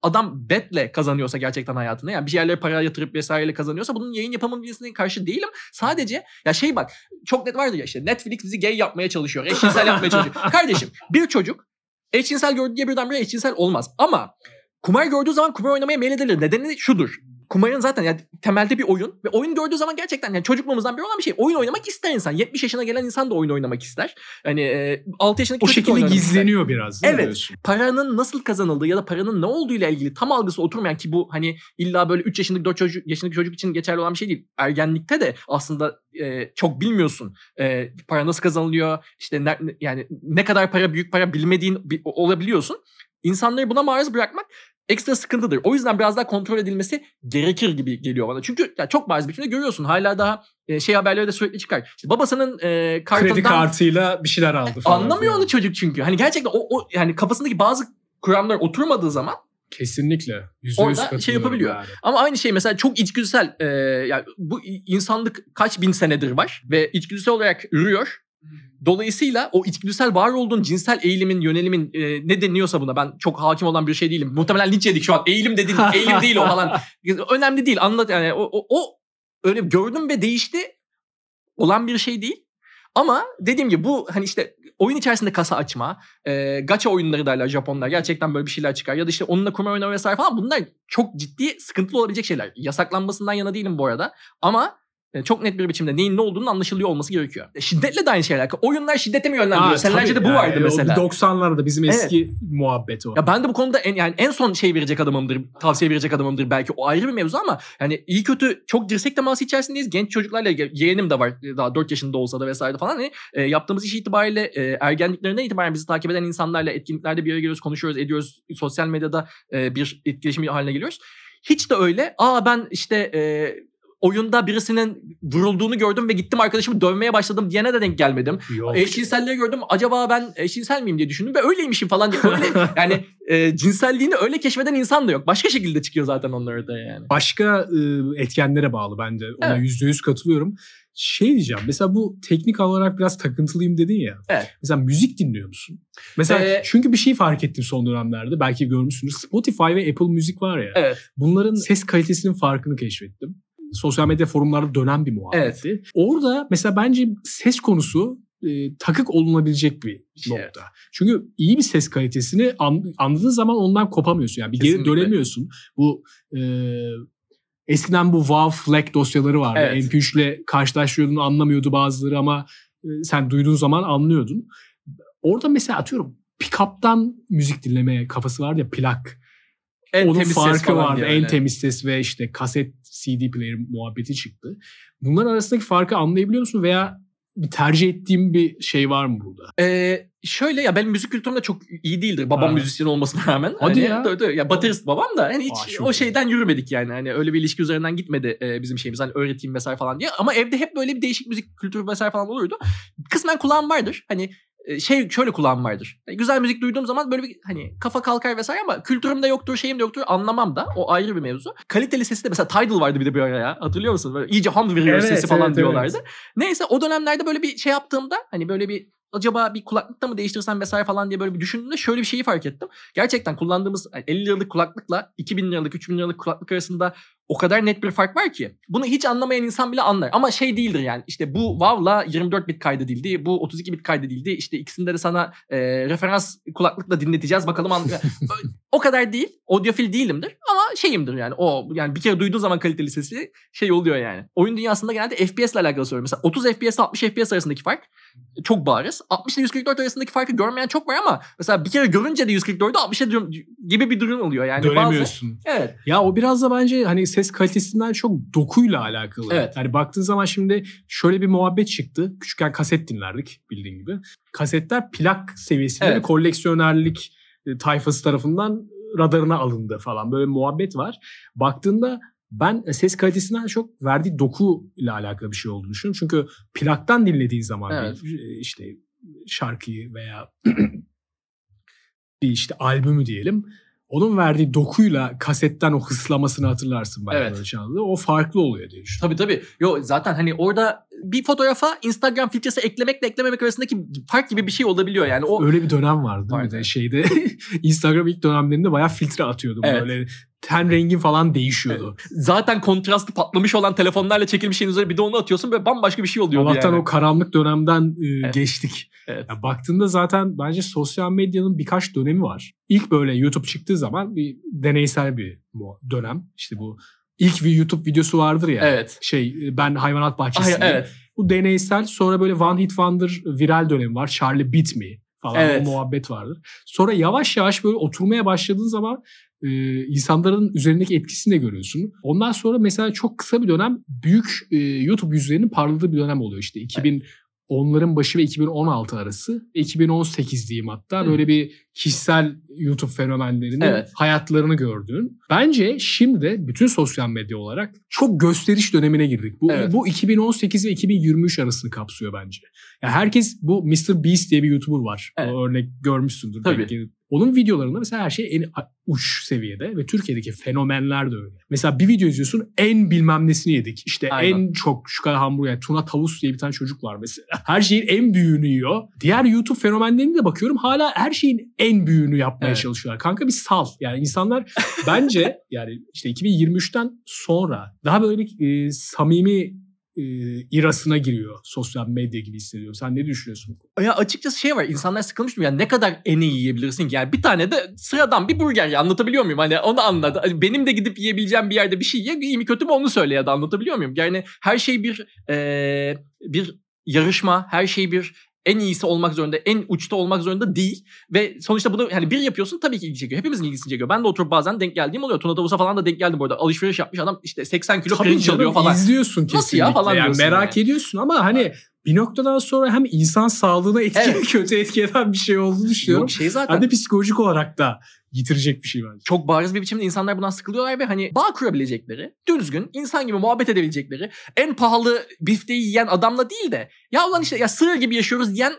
adam betle kazanıyorsa gerçekten hayatını yani bir yerlere para yatırıp vesaireyle kazanıyorsa bunun yayın yapabilmesine karşı değilim. Sadece ya şey bak çok net vardır ya işte Netflix bizi gay yapmaya çalışıyor. Eşcinsel yapmaya çalışıyor. Kardeşim bir çocuk eşcinsel gördüğü diye birdenbire eşcinsel olmaz. Ama kumar gördüğü zaman kumar oynamaya meyledilir. Nedeni şudur. Kumarın zaten yani temelde bir oyun ve oyun gördüğü zaman gerçekten yani çocukluğumuzdan beri olan bir şey. Oyun oynamak ister insan. 70 yaşına gelen insan da oyun oynamak ister. Hani e, 6 yaşındaki O şekilde oynamak ister gizleniyor biraz. Evet. diyorsun? paranın nasıl kazanıldığı ya da paranın ne olduğu ile ilgili tam algısı oturmayan ki bu hani illa böyle 3 yaşındaki 4 çocuk, yaşındaki çocuk için geçerli olan bir şey değil. Ergenlikte de aslında e, çok bilmiyorsun. E, para nasıl kazanılıyor? İşte ne, yani ne kadar para büyük para bilmediğin olabiliyorsun. İnsanları buna maruz bırakmak ekstra sıkıntıdır. O yüzden biraz daha kontrol edilmesi gerekir gibi geliyor bana. Çünkü ya çok bariz biçimde görüyorsun. Hala daha e, şey haberleri de sürekli çıkar. İşte babasının e, kartından Kredi kartıyla bir şeyler aldı falan. anlamıyor filan. onu çocuk çünkü. Hani gerçekten o, o yani kafasındaki bazı kuramlar oturmadığı zaman Kesinlikle. Yüzde yüz Orada şey yapabiliyor. yani. ama aynı şey mesela çok içgüdüsel e, yani bu insanlık kaç bin senedir var ve içgüdüsel olarak ürüyor. Dolayısıyla o içgüdüsel var olduğun cinsel eğilimin, yönelimin e, ne deniyorsa buna ben çok hakim olan bir şey değilim. Muhtemelen linç yedik şu an. Eğilim dedin, eğilim değil o falan. Önemli değil. Anlat yani o, o, o öyle gördüm ve değişti olan bir şey değil. Ama dediğim gibi bu hani işte oyun içerisinde kasa açma, e, gacha oyunları derler Japonlar. Gerçekten böyle bir şeyler çıkar. Ya da işte onunla kumar oynama vesaire falan bunlar çok ciddi sıkıntılı olabilecek şeyler. Yasaklanmasından yana değilim bu arada. Ama çok net bir biçimde neyin ne olduğunu anlaşılıyor olması gerekiyor. E, Şiddetle de aynı şeyler. Oyunlar şiddete mi yönlendiriyor? Tabii de bu yani. vardı O mesela. 90'larda bizim Evet. eski muhabbet o. Ya ben de bu konuda en yani en son şey verecek adamımdır, tavsiye verecek adamımdır belki. O ayrı bir mevzu ama yani iyi kötü çok dirsek teması içerisindeyiz. Genç çocuklarla yeğenim de var daha 4 yaşında olsa da vesaire falan. Hani e, yaptığımız iş itibariyle e, ergenliklerinden itibaren bizi takip eden insanlarla etkinliklerde bir araya geliyoruz, konuşuyoruz, ediyoruz. Sosyal medyada e, bir etkileşim haline geliyoruz. Hiç de öyle. Aa ben işte e, oyunda birisinin vurulduğunu gördüm ve gittim arkadaşımı dövmeye başladım diyene de denk gelmedim. Yok. Eşcinselliği gördüm. Acaba ben eşcinsel miyim diye düşündüm ve öyleymişim falan diye. Öyle, yani e, cinselliğini öyle keşfeden insan da yok. Başka şekilde çıkıyor zaten onlar da yani. Başka e, etkenlere bağlı bence. Ona Evet. yüzde yüz katılıyorum. Şey diyeceğim. Mesela bu teknik olarak biraz takıntılıyım dedin ya. Evet. Mesela müzik dinliyor musun? Mesela Ee, çünkü bir şey fark ettim son dönemlerde. Belki görmüşsünüz. Spotify ve Apple Müzik var ya. Evet. Bunların ses kalitesinin farkını keşfettim. Sosyal medya forumlarda dönen bir muhabbetti. Orada mesela bence ses konusu e, takık olunabilecek bir Şey, nokta. Çünkü iyi bir ses kalitesini an, anladığın zaman ondan kopamıyorsun. Yani bir geri Kesinlikle. dönemiyorsun. Bu e, eskiden bu WAV FLAC dosyaları vardı. Evet. MP3 ile karşılaştırıyordun anlamıyordu bazıları ama e, sen duyduğun zaman anlıyordun. Orada mesela atıyorum pick-up'tan müzik dinleme kafası vardı ya plak. En Onun temiz ses farkı falan vardı. diye En temiz ses ve işte kaset CD player muhabbeti çıktı. Bunların arasındaki farkı anlayabiliyor musun veya bir tercih ettiğim bir şey var mı burada? Ee, şöyle ya benim müzik kültürüm de çok iyi değildir. Babam Ha. müzisyen olmasına rağmen. Hadi Hani, ya. tabii, tabii. ya baterist babam da hani hiç Aa, o şeyden yürümedik yani. Hani öyle bir ilişki üzerinden gitmedi e, bizim şeyimiz. Hani öğreteyim vesaire falan diye. Ama evde hep böyle bir değişik müzik kültürü vesaire falan olurdu. Kısmen kulağım vardır. Hani şey şöyle kulağım vardır. Yani güzel müzik duyduğum zaman böyle bir hani kafa kalkar vesaire ama kültürümde yoktur, şeyim de yoktur anlamam da. O ayrı bir mevzu. Kaliteli sesi de mesela Tidal vardı bir de bir ara ya. Hatırlıyor musun? Böyle iyice ham veriyor Evet, sesi falan evet, diyorlardı. evet. Neyse o dönemlerde böyle bir şey yaptığımda hani böyle bir acaba bir kulaklıkta mı değiştirsem vesaire falan diye böyle bir düşündüğümde şöyle bir şeyi fark ettim. Gerçekten kullandığımız hani 50 liralık kulaklıkla 2000 liralık 3000 liralık kulaklık arasında o kadar net bir fark var ki. Bunu hiç anlamayan insan bile anlar. Ama şey değildir yani işte bu WAV'la 24 bit kaydedildi. Bu 32 bit kaydedildi. İşte ikisinde de sana e, referans kulaklıkla dinleteceğiz. Bakalım an- o kadar değil. Audiofil değilimdir ama şeyimdir yani. O yani bir kere duyduğun zaman kaliteli sesi şey oluyor yani. Oyun dünyasında genelde FPS ile alakalı söylüyorum. Mesela 30 FPS ile 60 FPS arasındaki fark çok bariz. 60 ile 144 arasındaki farkı görmeyen çok var ama mesela bir kere görünce de 144'ü 60'a diyorum gibi bir durum oluyor yani. Bazı, Dönemiyorsun. evet. Ya o biraz da bence hani ses kalitesinden çok dokuyla alakalı. Evet. Yani baktığın zaman şimdi şöyle bir muhabbet çıktı. Küçükken kaset dinlerdik bildiğin gibi. Kasetler plak seviyesinde Evet. bir koleksiyonerlik e, tayfası tarafından radarına alındı falan. Böyle muhabbet var. Baktığında ben ses kalitesinden çok verdiği doku ile alakalı bir şey olduğunu düşünüyorum. Çünkü plaktan dinlediğin zaman Evet. bir, e, işte şarkıyı veya bir işte albümü diyelim. Onun verdiği dokuyla kasetten o hıslamasını hatırlarsın bayağı Evet. çaldığı. O farklı oluyor diye düşünüyorum. Tabii tabii. Yo zaten hani orada bir fotoğrafa Instagram filtresi eklemekle eklememek arasındaki fark gibi bir şey olabiliyor yani. O Öyle bir dönem vardı değil mi? De şeyde Instagram ilk dönemlerinde bayağı filtre atıyordum. Evet. Böyle ten rengin falan değişiyordu. zaten kontrastı patlamış olan telefonlarla çekilmiş şeyin üzerine bir de onu atıyorsun ve bambaşka bir şey oluyor Allah'tan yani. o karanlık dönemden e, Evet. geçtik. Evet. Ya baktığında zaten bence sosyal medyanın birkaç dönemi var. İlk böyle YouTube çıktığı zaman bir deneysel bir dönem. İşte bu ilk bir YouTube videosu vardır ya. Evet. Şey ben hayvanat Ay, bahçesindeyim. evet. Bu deneysel sonra böyle One Hit Wonder viral dönemi var. Charlie Beat Me falan Evet. o muhabbet vardır. Sonra yavaş yavaş böyle oturmaya başladığın zaman e, insanların üzerindeki etkisini de görüyorsun. Ondan sonra mesela çok kısa bir dönem büyük e, YouTube yüzlerinin parladığı bir dönem oluyor. İşte 2010'ların başı ve 2016 arası. 2018 diyeyim hatta Hı. böyle bir kişisel YouTube fenomenlerinin Evet. hayatlarını gördüğün. Bence şimdi bütün sosyal medya olarak çok gösteriş dönemine girdik. Bu, Evet. bu 2018 ve 2023 arasını kapsıyor bence. Ya herkes bu Mr. Beast diye bir YouTuber var. Evet. O örnek görmüşsündür. Tabii. belki. Onun videolarında mesela her şey en uç seviyede ve Türkiye'deki fenomenler de öyle. Mesela bir video izliyorsun en bilmem nesini yedik. İşte Aynen. en çok şu kadar hamburger, tuna tavus diye bir tane çocuk var mesela. Her şeyin en büyüğünü yiyor. Diğer YouTube fenomenlerine de bakıyorum hala her şeyin en büyüğünü yapmaya Evet. çalışıyorlar. Kanka bir sal. Yani insanlar bence yani işte 2023'ten sonra daha böyle e, samimi e, irasına giriyor sosyal medya gibi hissediyorum. Sen ne düşünüyorsun? Ya açıkçası şey var insanlar sıkılmış mı? Yani ne kadar en iyi yiyebilirsin ki? Yani bir tane de sıradan bir burger ya anlatabiliyor muyum? Hani onu anladı. Hani benim de gidip yiyebileceğim bir yerde bir şey ye iyi mi kötü mü onu söyle ya da anlatabiliyor muyum? Yani her şey bir eee, bir yarışma, her şey bir en iyisi olmak zorunda, en uçta olmak zorunda değil. Ve sonuçta bunu hani bir yapıyorsun tabii ki ilgi çekiyor. Hepimizin ilgisini çekiyor. Ben de oturup bazen denk geldiğim oluyor. Tuna Tavus'a falan da denk geldim bu arada. Alışveriş yapmış adam işte 80 kilo pirinç canım, alıyor falan. izliyorsun Nasıl ya kesinlikle. falan yani diyorsun merak yani. ediyorsun ama hani bir noktadan sonra hem insan sağlığına etki Evet. kötü etki eden bir şey olduğunu düşünüyorum. Yok şey zaten. Hem de psikolojik olarak da yitirecek bir şey bence. çok bariz bir biçimde insanlar bundan sıkılıyorlar ve hani bağ kurabilecekleri, düzgün, insan gibi muhabbet edebilecekleri, en pahalı bifteyi yiyen adamla değil de ya ulan işte ya sığır gibi yaşıyoruz diyen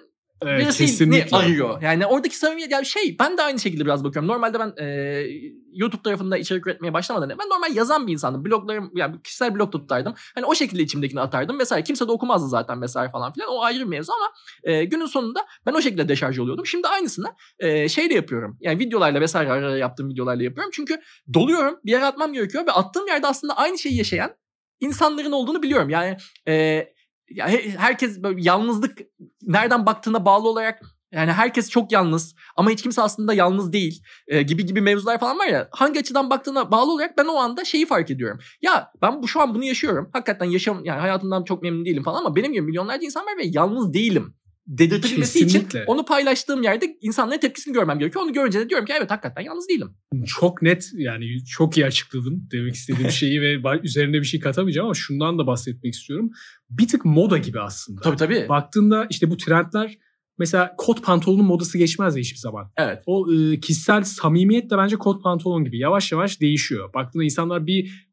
Evet, birisini kesinlikle. arıyor. Yani oradaki samimiyet yani şey ben de aynı şekilde biraz bakıyorum. Normalde ben e, YouTube tarafında içerik üretmeye başlamadan ben normal yazan bir insandım. Bloglarım yani kişisel blog tutardım. Hani o şekilde içimdekini atardım vesaire. Kimse de okumazdı zaten vesaire falan filan. O ayrı bir mevzu ama e, günün sonunda ben o şekilde deşarj oluyordum. Şimdi aynısını e, şeyle yapıyorum. Yani videolarla vesaire ara ara yaptığım videolarla yapıyorum. Çünkü doluyorum. Bir yere atmam gerekiyor ve attığım yerde aslında aynı şeyi yaşayan insanların olduğunu biliyorum. Yani e, ya he- herkes böyle yalnızlık nereden baktığına bağlı olarak yani herkes çok yalnız ama hiç kimse aslında yalnız değil e, gibi gibi mevzular falan var ya. Hangi açıdan baktığına bağlı olarak ben o anda şeyi fark ediyorum. Ya ben bu şu an bunu yaşıyorum. Hakikaten yaşam yani hayatımdan çok memnun değilim falan ama benim gibi milyonlarca insan var ve yalnız değilim. Dedirtebilmesi için onu paylaştığım yerde insanların tepkisini görmem gerekiyor. Onu görünce de diyorum ki evet hakikaten yalnız değilim. Çok net yani çok iyi açıkladın demek istediğim şeyi ve üzerine bir şey katamayacağım ama şundan da bahsetmek istiyorum. Bir tık moda gibi aslında. Tabii tabii. Baktığında işte bu trendler mesela kot pantolonun modası geçmez hiçbir zaman. Evet. O e, kişisel samimiyet de bence kot pantolon gibi yavaş yavaş değişiyor. Baktığında insanlar bir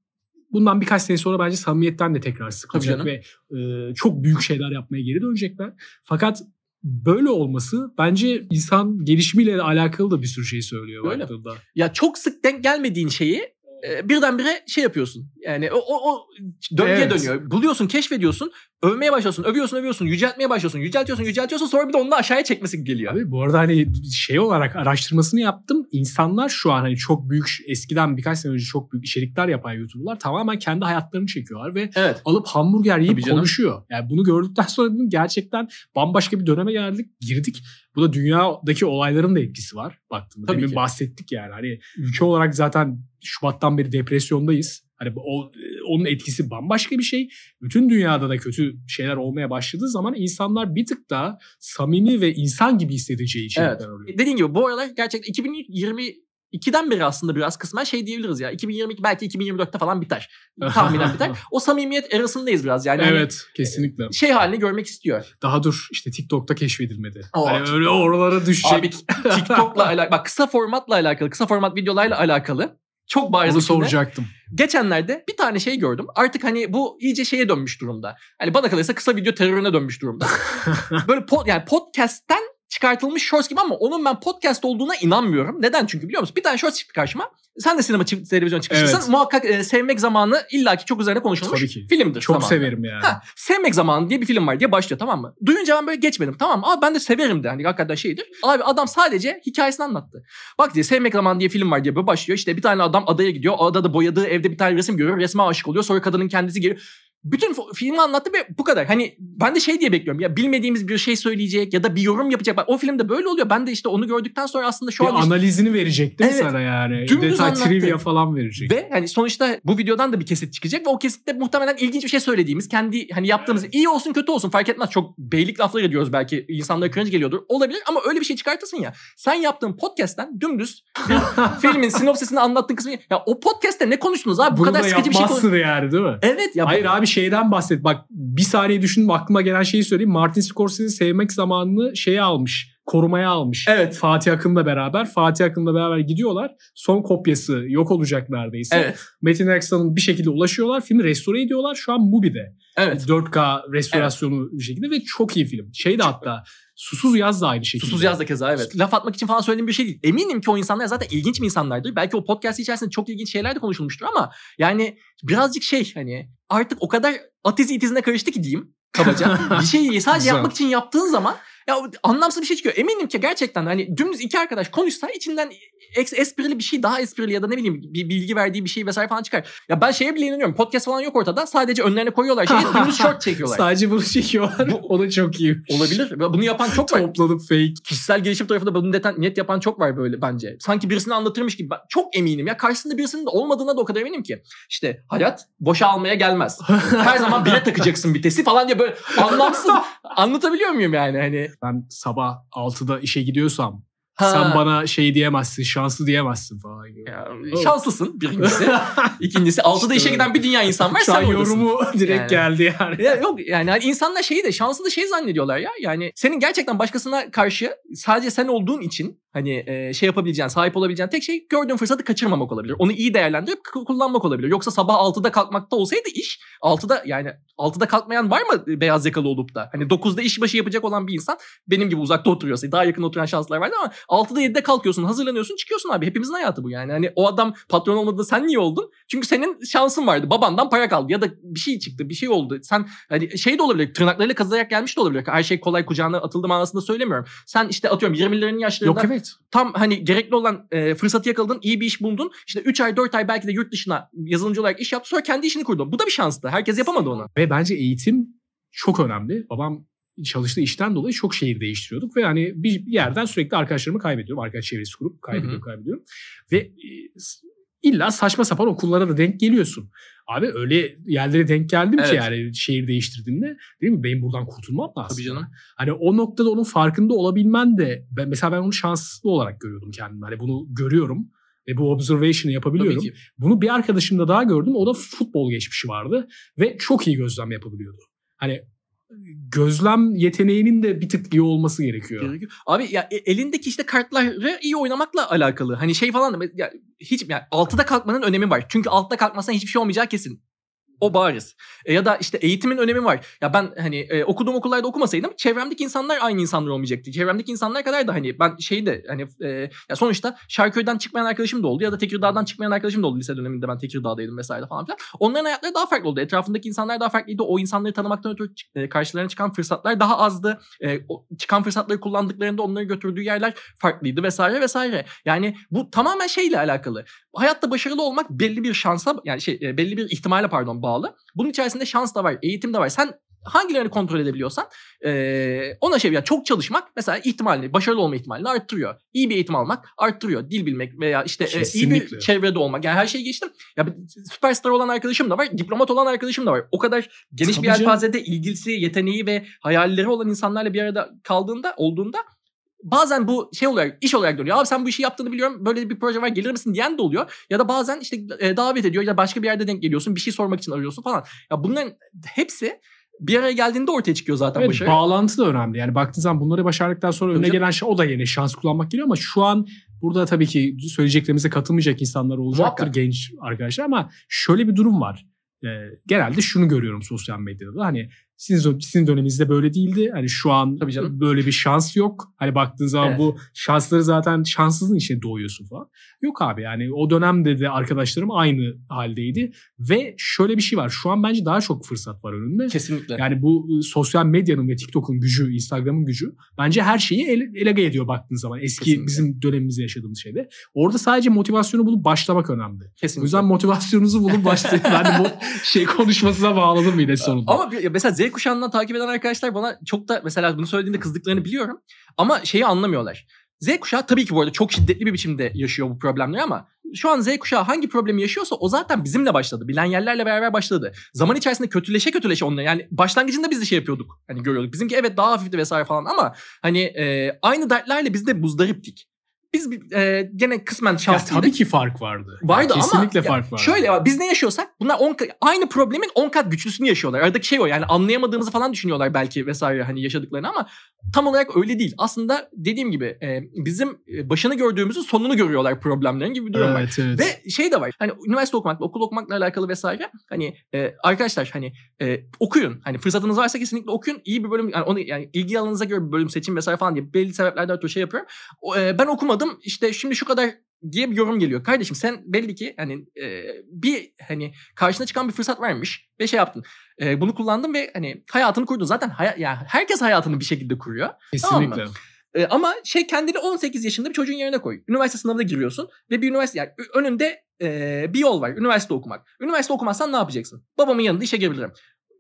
bundan birkaç sene sonra bence samimiyetten de tekrar sıkılacak ve e, çok büyük şeyler yapmaya geri dönecekler. Fakat böyle olması bence insan gelişimiyle alakalı da bir sürü şey söylüyor Öyle. baktığında. Ya çok sık denk gelmediğin şeyi e, birdenbire şey yapıyorsun. Yani o, o, o döngüye Evet. dönüyor. Buluyorsun, keşfediyorsun, övmeye başlıyorsun, övüyorsun, övüyorsun, yüceltmeye başlıyorsun, yüceltiyorsun, yüceltiyorsun sonra bir de onu da aşağıya çekmesi geliyor. Abi bu arada hani şey olarak araştırmasını yaptım. İnsanlar şu an hani çok büyük eskiden birkaç sene önce çok büyük içerikler yapan YouTuber'lar tamamen kendi hayatlarını çekiyorlar ve Evet. alıp hamburger yiyip Tabii canım. konuşuyor. Yani bunu gördükten sonra dedim gerçekten bambaşka bir döneme geldik, girdik. Bu da dünyadaki olayların da etkisi var baktığımda. Tabii Demin ki. bahsettik yani. Hani ülke olarak zaten Şubat'tan beri depresyondayız. Hani o, onun etkisi bambaşka bir şey. Bütün dünyada da kötü şeyler olmaya başladığı zaman insanlar bir tık daha samimi ve insan gibi hissedeceği içerikler Evet. arıyor. Dediğin gibi bu aralar gerçekten 2022'den beri aslında biraz kısmen şey diyebiliriz ya. 2022 belki 2024'te falan biter. Tahminen biter. O samimiyet erasındayız biraz yani. Hani evet, kesinlikle. şey halini görmek istiyor. Daha dur işte TikTok'ta keşfedilmedi. Oo. Hani öyle oralara düşecek. Abi TikTok'la alakalı, bak kısa formatla alakalı, kısa format videolarla alakalı çok bariz Onu soracaktım. geçenlerde bir tane şey gördüm. Artık hani bu iyice şeye dönmüş durumda. Hani bana kalırsa kısa video terörüne dönmüş durumda. Böyle pod, yani podcast'ten çıkartılmış shorts gibi ama onun ben podcast olduğuna inanmıyorum. Neden? Çünkü biliyor musun? Bir tane shorts çıktı karşıma. Sen de sinema televizyon çıkışlısın. Evet. Muhakkak e, sevmek zamanı illaki çok üzerine konuşulmuş Tabii ki. filmdir. Çok zamanında. severim yani. Ha, Sevmek Zamanı diye bir film var diye başlıyor tamam mı? Duyunca ben böyle geçmedim tamam mı? Abi ben de severim de hani hakikaten şeydir. Abi adam sadece hikayesini anlattı. Bak diye Sevmek Zamanı diye film var diye böyle başlıyor. İşte bir tane adam adaya gidiyor. Adada boyadığı evde bir tane resim görüyor. Resme aşık oluyor. Sonra kadının kendisi geliyor. Bütün filmi anlattı ve bu kadar. Hani ben de şey diye bekliyorum. Ya bilmediğimiz bir şey söyleyecek ya da bir yorum yapacak. Bak o filmde böyle oluyor. Ben de işte onu gördükten sonra aslında şu bir an işte- analizini verecek değil mi Evet. sana yani? Detay anlattı. trivia falan verecek. Ve hani sonuçta bu videodan da bir kesit çıkacak ve o kesitte muhtemelen ilginç bir şey söylediğimiz, kendi hani yaptığımız iyi olsun kötü olsun fark etmez. Çok beylik laflar ediyoruz belki insanlara cringe geliyordur. Olabilir ama öyle bir şey çıkartırsın ya. Sen yaptığın podcast'ten dümdüz filmin sinopsisini anlattığın kısmı. Ya o podcast'te ne konuştunuz abi? Bu Bunu kadar da sıkıcı bir şey konuş- yani değil mi? Evet ya. Hayır abi şeyden bahset. Bak bir saniye düşündüm aklıma gelen şeyi söyleyeyim. Martin Scorsese sevmek zamanını şeye almış. Korumaya almış. Evet. Fatih Akın'la beraber. Fatih Akın'la beraber gidiyorlar. Son kopyası yok olacak neredeyse. Evet. Metin Aksan'ın bir şekilde ulaşıyorlar. Filmi restore ediyorlar. Şu an Mubi'de. Evet. 4K restorasyonu bir şekilde ve çok iyi film. Şey de hatta Susuz Yaz da aynı şekilde. Susuz yaz da keza evet. Laf atmak için falan söylediğim bir şey değil. Eminim ki o insanlar zaten ilginç mi insanlardır? Belki o podcast içerisinde çok ilginç şeyler de konuşulmuştur ama yani birazcık şey hani artık o kadar atiz itizine karıştı ki diyeyim kabaca. bir şeyi sadece yapmak için yaptığın zaman ya anlamsız bir şey çıkıyor. Eminim ki gerçekten hani dümdüz iki arkadaş konuşsa içinden esprili bir şey daha esprili ya da ne bileyim bir bilgi verdiği bir şey vesaire falan çıkar. Ya ben şeye bile inanıyorum. Podcast falan yok ortada. Sadece önlerine koyuyorlar şeyi dümdüz short çekiyorlar. Sadece bunu çekiyorlar. Bu- o da çok iyi. Olabilir. Bunu yapan çok var. Toplanıp fake. kişisel gelişim tarafında bunu neten, net yapan çok var böyle bence. Sanki birisini anlatırmış gibi. Ben çok eminim ya. Karşısında birisinin de olmadığına da o kadar eminim ki. İşte hayat boşa almaya gelmez. Her zaman bire takacaksın vitesi falan diye böyle anlamsız. Anlatabiliyor muyum yani hani? Ben sabah 6'da işe gidiyorsam Ha. sen bana şey diyemezsin, şanslı diyemezsin falan gibi. Ya, şanslısın birincisi. İkincisi altıda işe İşte giden bir dünya insan var. Şu an sen oradasın. yorumu direkt Yani. geldi yani. Ya yok yani hani insanlar şeyi de şanslı da şey zannediyorlar ya. Yani senin gerçekten başkasına karşı sadece sen olduğun için hani e, şey yapabileceğin, sahip olabileceğin tek şey gördüğün fırsatı kaçırmamak olabilir. Onu iyi değerlendirip kullanmak olabilir. Yoksa sabah 6'da kalkmakta olsaydı iş 6'da yani 6'da kalkmayan var mı beyaz yakalı olup da? Hani 9'da iş başı yapacak olan bir insan benim gibi uzakta oturuyorsa daha yakın oturan şanslar vardı ama 6'da 7'de kalkıyorsun, hazırlanıyorsun, çıkıyorsun abi. Hepimizin hayatı bu yani. Hani o adam patron olmadığında sen niye oldun? Çünkü senin şansın vardı. Babandan para kaldı ya da bir şey çıktı, bir şey oldu. Sen hani şey de olabilir, tırnaklarıyla kazıyarak gelmiş de olabilir. Her şey kolay kucağına atıldı manasında söylemiyorum. Sen işte atıyorum 20'lerin yaşlarında Yok evet. tam hani gerekli olan e, fırsatı yakaladın, iyi bir iş buldun. İşte 3 ay 4 ay belki de yurt dışına yazılımcı olarak iş yaptın sonra kendi işini kurdun. Bu da bir şanstı. Herkes yapamadı onu. Ve bence eğitim çok önemli. Babam çalıştığı işten dolayı çok şehir değiştiriyorduk ve hani bir yerden sürekli arkadaşlarımı kaybediyorum. Arkadaş çevresi kurup kaybediyorum, kaybediyorum. Ve e, illa saçma sapan okullara da denk geliyorsun. Abi öyle yerlere denk geldim Evet. ki yani şehir değiştirdiğimde değil mi? Benim buradan kurtulmam lazım. Tabii canım. Hani o noktada onun farkında olabilmen de ben, mesela ben onu şanslı olarak görüyordum kendimi. Hani bunu görüyorum ve bu observation'ı yapabiliyorum. Bunu bir arkadaşımda daha gördüm. O da futbol geçmişi vardı ve çok iyi gözlem yapabiliyordu. Hani gözlem yeteneğinin de bir tık iyi olması gerekiyor. Gerekiyor. Abi ya e- elindeki işte kartları iyi oynamakla alakalı. Hani şey falan ya hiç yani altıda kalkmanın önemi var. Çünkü altta kalkmazsan hiçbir şey olmayacağı kesin. O bariz. E, ya da işte eğitimin önemi var. Ya ben hani e, okuduğum okullarda okumasaydım çevremdeki insanlar aynı insanlar olmayacaktı. Çevremdeki insanlar kadar da hani ben şeyi de hani e, ya sonuçta Şarköy'den çıkmayan arkadaşım da oldu ya da Tekirdağ'dan çıkmayan arkadaşım da oldu lise döneminde ben Tekirdağ'daydım vesaire falan filan. Onların hayatları daha farklı oldu. Etrafındaki insanlar daha farklıydı. O insanları tanımaktan ötürü e, karşılarına çıkan fırsatlar daha azdı. E, o çıkan fırsatları kullandıklarında onları götürdüğü yerler farklıydı vesaire vesaire. Yani bu tamamen şeyle alakalı. Hayatta başarılı olmak belli bir şansa yani şey e, belli bir ihtimale pardon bağlı. Bunun içerisinde şans da var, eğitim de var. Sen hangilerini kontrol edebiliyorsan e, ona şey yani çok çalışmak mesela ihtimalini, başarılı olma ihtimalini arttırıyor. İyi bir eğitim almak arttırıyor. Dil bilmek veya işte e, iyi bir çevrede olmak. Yani her şeyi geçtim. Ya süperstar olan arkadaşım da var, diplomat olan arkadaşım da var. O kadar geniş Tabii bir yelpazede ilgisi, yeteneği ve hayalleri olan insanlarla bir arada kaldığında, olduğunda bazen bu şey olarak iş olarak dönüyor. Abi sen bu işi yaptığını biliyorum. Böyle bir proje var gelir misin diyen de oluyor. Ya da bazen işte e, davet ediyor ya da başka bir yerde denk geliyorsun. Bir şey sormak için arıyorsun falan. Ya bunların hepsi bir araya geldiğinde ortaya çıkıyor zaten Evet, başarı. bağlantı da önemli. Yani baktığın zaman bunları başardıktan sonra Tabii önüne canım. gelen şey o da yine şans kullanmak geliyor ama şu an burada tabii ki söyleyeceklerimize katılmayacak insanlar olacaktır Muhakkak. genç arkadaşlar ama şöyle bir durum var. Ee, genelde şunu görüyorum sosyal medyada da hani sizin, sizin döneminizde böyle değildi. Hani şu an böyle bir şans yok. Hani baktığın zaman Evet. bu şansları zaten şanssızlığın içine doğuyorsun falan. Yok abi yani o dönemde de arkadaşlarım aynı haldeydi. Ve şöyle bir şey var. Şu an bence daha çok fırsat var önünde. Kesinlikle. Yani bu e, sosyal medyanın ve TikTok'un gücü, Instagram'ın gücü bence her şeyi ele, elege ediyor baktığın zaman. Eski Kesinlikle. bizim dönemimizde yaşadığımız şeyde. Orada sadece motivasyonu bulup başlamak önemli. O Kesinlikle. yüzden motivasyonunuzu bulup başlayın. ben de bu şey konuşmasına bağladım yine sonunda. Ama mesela Z kuşağından takip eden arkadaşlar bana çok da mesela bunu söylediğinde kızdıklarını biliyorum. Ama şeyi anlamıyorlar. Z kuşağı tabii ki bu arada çok şiddetli bir biçimde yaşıyor bu problemleri ama şu an Z kuşağı hangi problemi yaşıyorsa o zaten bizimle başladı. Bilen yerlerle beraber başladı. Zaman içerisinde kötüleşe kötüleşe onları yani başlangıcında biz de şey yapıyorduk. Hani görüyorduk. Bizimki evet daha hafifti vesaire falan ama hani e, aynı dertlerle biz de muzdariptik. Biz e, gene kısmen ya şanslıydık. tabii ki fark vardı. Vardı Ya ama kesinlikle ya fark vardı. Şöyle ya, biz ne yaşıyorsak bunlar 10 ka- aynı problemin 10 kat güçlüsünü yaşıyorlar. Aradaki şey o yani anlayamadığımızı falan düşünüyorlar belki vesaire hani yaşadıklarını ama tam olarak öyle değil. Aslında dediğim gibi e, bizim e, başını gördüğümüzün sonunu görüyorlar problemlerin gibi bir durum var. Evet evet. Ve şey de var. Hani üniversite okumak, okul okumakla alakalı vesaire. Hani e, arkadaşlar hani e, okuyun. Hani fırsatınız varsa kesinlikle okuyun. İyi bir bölüm yani onu yani ilgi alanınıza göre bir bölüm seçin vesaire falan diye belli sebeplerden ötürü şey yapıyorum. O, e, ben okumadım. İşte şimdi şu kadar diye bir yorum geliyor. Kardeşim sen belli ki hani e, bir hani karşına çıkan bir fırsat varmış ve şey yaptın. E, bunu kullandın ve hani hayatını kurdun. Zaten haya, yani herkes hayatını bir şekilde kuruyor. Tamam kesinlikle. E, ama şey kendini 18 yaşında bir çocuğun yerine koy. Üniversite sınavına giriyorsun ve bir üniversite yani önünde e, bir yol var. Üniversite okumak. Üniversite okumazsan ne yapacaksın? Babamın yanında işe girebilirim.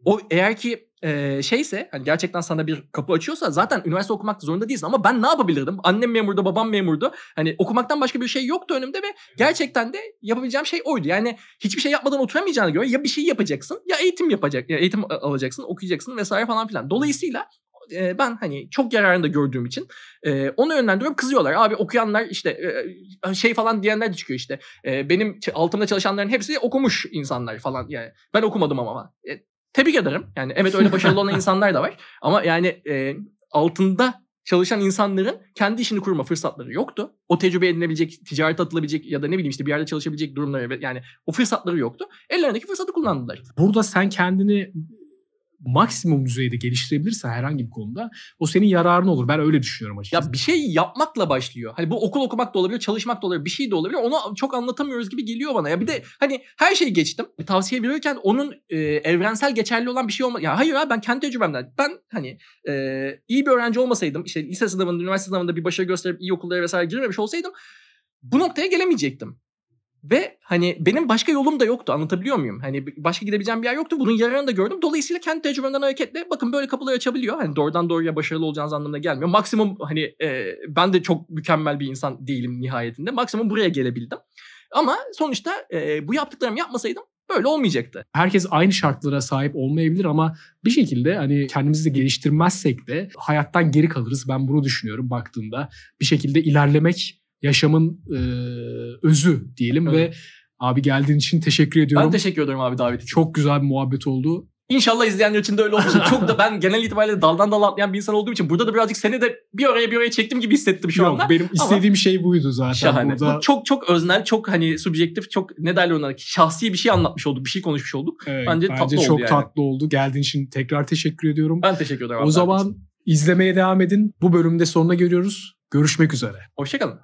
O eğer ki e, şeyse hani gerçekten sana bir kapı açıyorsa zaten üniversite okumak zorunda değilsin ama ben ne yapabilirdim? Annem memurdu, babam memurdu. Hani okumaktan başka bir şey yoktu önümde ve gerçekten de yapabileceğim şey oydu. Yani hiçbir şey yapmadan oturamayacağına göre ya bir şey yapacaksın ya eğitim yapacak ya eğitim alacaksın, okuyacaksın vesaire falan filan. Dolayısıyla e, ben hani çok yararını da gördüğüm için e, onu yönlendiriyorum. Kızıyorlar. Abi okuyanlar işte e, şey falan diyenler de çıkıyor işte. E, benim altımda çalışanların hepsi okumuş insanlar falan. Yani ben okumadım ama. E, tebrik ederim. Yani evet öyle başarılı olan insanlar da var. Ama yani e, altında çalışan insanların kendi işini kurma fırsatları yoktu. O tecrübe edinebilecek, ticaret atılabilecek ya da ne bileyim işte bir yerde çalışabilecek durumları yani o fırsatları yoktu. Ellerindeki fırsatı kullandılar. Burada sen kendini maksimum düzeyde geliştirebilirsen herhangi bir konuda o senin yararın olur. Ben öyle düşünüyorum açıkçası. Ya bir şey yapmakla başlıyor. Hani bu okul okumak da olabilir, çalışmak da olabilir, bir şey de olabilir. Onu çok anlatamıyoruz gibi geliyor bana. Ya bir de hani her şeyi geçtim. Bir tavsiye verirken onun e, evrensel geçerli olan bir şey olma. Ya hayır abi ben kendi tecrübemden. Ben hani e, iyi bir öğrenci olmasaydım, işte lise sınavında, üniversite sınavında bir başarı gösterip iyi okullara vesaire girmemiş olsaydım bu noktaya gelemeyecektim. Ve hani benim başka yolum da yoktu anlatabiliyor muyum? Hani başka gidebileceğim bir yer yoktu. Bunun yararını da gördüm. Dolayısıyla kendi tecrübemden hareketle bakın böyle kapılar açabiliyor. Hani doğrudan doğruya başarılı olacağınız anlamına gelmiyor. Maksimum hani e, ben de çok mükemmel bir insan değilim nihayetinde. Maksimum buraya gelebildim. Ama sonuçta e, bu yaptıklarımı yapmasaydım böyle olmayacaktı. Herkes aynı şartlara sahip olmayabilir ama bir şekilde hani kendimizi de geliştirmezsek de hayattan geri kalırız. Ben bunu düşünüyorum baktığımda. Bir şekilde ilerlemek yaşamın e, özü diyelim Evet. ve abi geldiğin için teşekkür ediyorum. Ben teşekkür ederim abi davet için. Çok güzel bir muhabbet oldu. İnşallah izleyenler için de öyle olmuştur. Çok da ben genel itibariyle daldan dala atlayan bir insan olduğum için burada da birazcık seni de bir oraya bir oraya çektim gibi hissettim şu Yok, anda. benim istediğim şey buydu zaten Şahane. burada. Bu çok çok öznel, çok hani subjektif, çok ne derler ona şahsi bir şey anlatmış olduk, bir şey konuşmuş olduk. Evet, bence bence, tatlı oldu çok yani. tatlı oldu. Geldiğin için tekrar teşekkür ediyorum. Ben teşekkür ederim. o abi davet için. zaman izlemeye devam edin. Bu bölümde sonuna geliyoruz. Görüşmek üzere. Hoşçakalın.